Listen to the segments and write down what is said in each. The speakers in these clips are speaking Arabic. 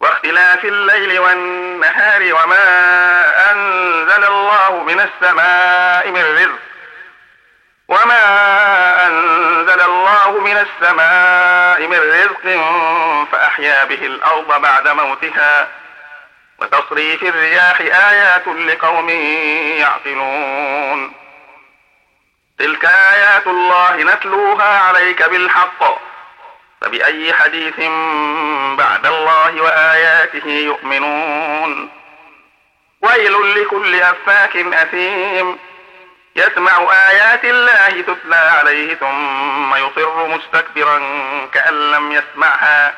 واختلاف الليل والنهار وما أنزل الله من السماء من رزق وما أنزل الله من السماء من رزق فأحيا به الأرض بعد موتها وتصريف الرياح آيات لقوم يعقلون تلك آيات الله نتلوها عليك بالحق فبأي حديث بعد الله وآياته يؤمنون. ويل لكل أفاك أثيم. يسمع آيات الله تتلى عليه ثم يصر مستكبرا كأن لم يسمعها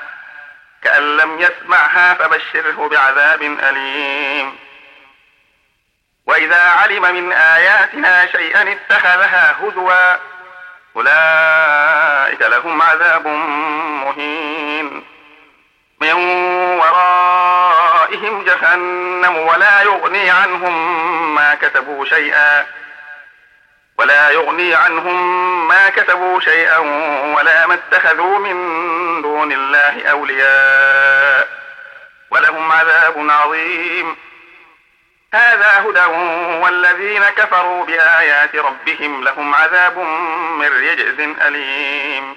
كأن لم يسمعها فبشره بعذاب أليم. وإذا علم من آياتنا شيئا اتخذها هزوا أولئك لهم عذاب مهين. جهنم ولا يغني عنهم ما كتبوا شيئا ولا يغني عنهم ما كتبوا شيئا ولا ما اتخذوا من دون الله أولياء ولهم عذاب عظيم. هذا هدى والذين كفروا بآيات ربهم لهم عذاب من رجز أليم.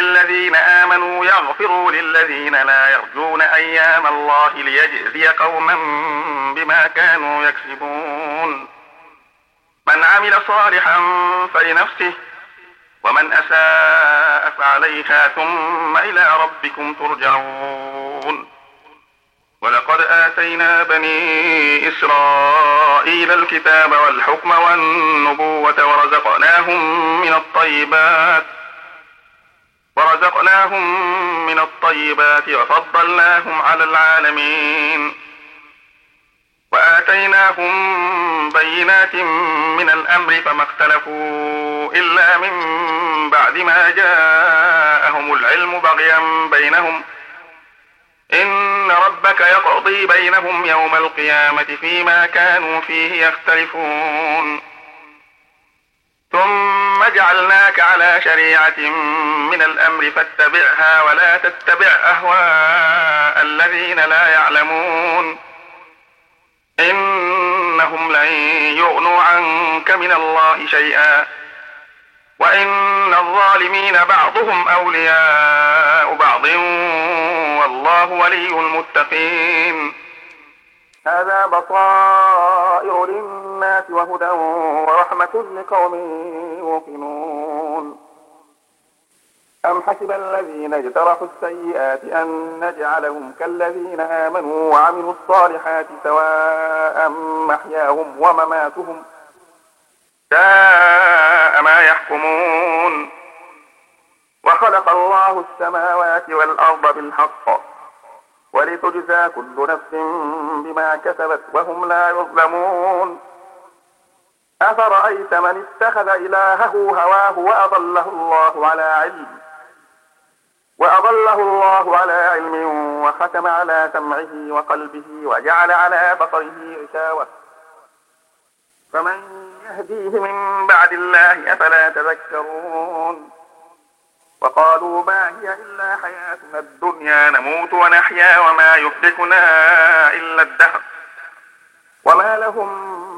للذين آمنوا يغفروا للذين لا يرجون أيام الله ليجزي قوما بما كانوا يكسبون. من عمل صالحا فلنفسه ومن أساء فعليها ثم إلى ربكم ترجعون. ولقد آتينا بني إسرائيل الكتاب والحكم والنبوة ورزقناهم من الطيبات ورزقناهم من الطيبات وفضلناهم على العالمين. وآتيناهم بينات من الأمر فما اختلفوا إلا من بعد ما جاءهم العلم بغيا بينهم. إن ربك يقضي بينهم يوم القيامة فيما كانوا فيه يختلفون. جعلناك على شريعة من الأمر فاتبعها ولا تتبع أهواء الذين لا يعلمون. إنهم لن يغنوا عنك من الله شيئا. وإن الظالمين بعضهم أولياء بعض. والله ولي المتقين. هذا بصائر وهدى ورحمة لقوم يوقنون. أم حسب الذين اجترحوا السيئات أن نجعلهم كالذين آمنوا وعملوا الصالحات سواء محياهم ومماتهم ساء ما يحكمون. وخلق الله السماوات والأرض بالحق ولتجزى كل نفس بما كسبت وهم لا يظلمون. أفرأيت من اتخذ إلهه هواه وأضله الله على علم؟ وأضله الله على علم وختم على سمعه وقلبه وجعل على بصره غشاوة. فمن يهديه من بعد الله أفلا تذكرون؟ وقالوا ما هي إلا حياتنا الدنيا نموت ونحيا وما يهلكنا إلا الدهر. وما لهم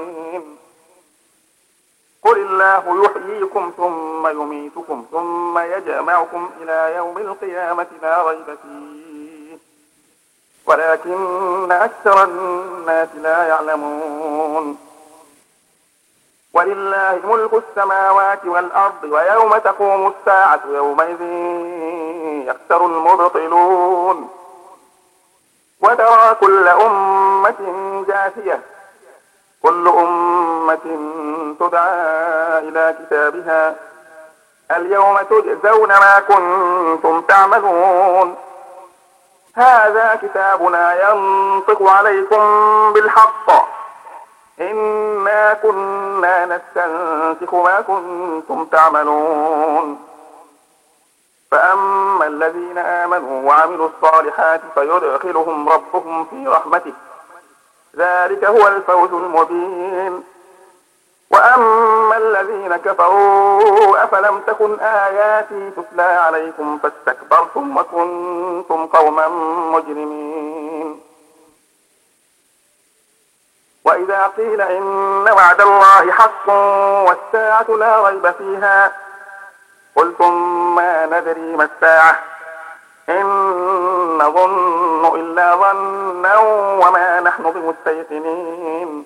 الله يحييكم ثم يميتكم ثم يجمعكم إلى يوم القيامة لا ريب فيه. ولكن أكثر الناس لا يعلمون. ولله ملك السماوات والأرض ويوم تقوم الساعة يومئذ يخسر المبطلون. وترى كل أمة جاثية كل أمة تدعى إلى كتابها. اليوم تجزون ما كنتم تعملون. هذا كتابنا ينطق عليكم بالحق. إنا كنا نستنسخ ما كنتم تعملون. فأما الذين آمنوا وعملوا الصالحات فيدخلهم ربهم في رحمته. ذلك هو الفوز المبين. وأما الذين كفروا أفلم تكن آياتي تتلى عليكم فاستكبرتم وكنتم قوما مجرمين. وإذا قيل إن وعد الله حق والساعة لا ريب فيها قلتم ما ندري ما الساعة. إن نظن إلا ظنا وما نحن بمستيقنين.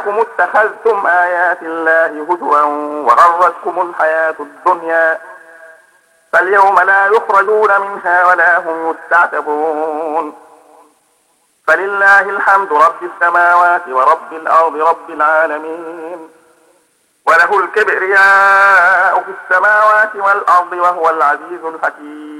بأنكم اتخذتم آيات الله هزوا وغرتكم الحياة الدنيا. فاليوم لا يخرجون منها ولا هم يستعتبون. فلله الحمد رب السماوات ورب الأرض رب العالمين. وله الكبرياء في السماوات والأرض وهو العزيز الحكيم.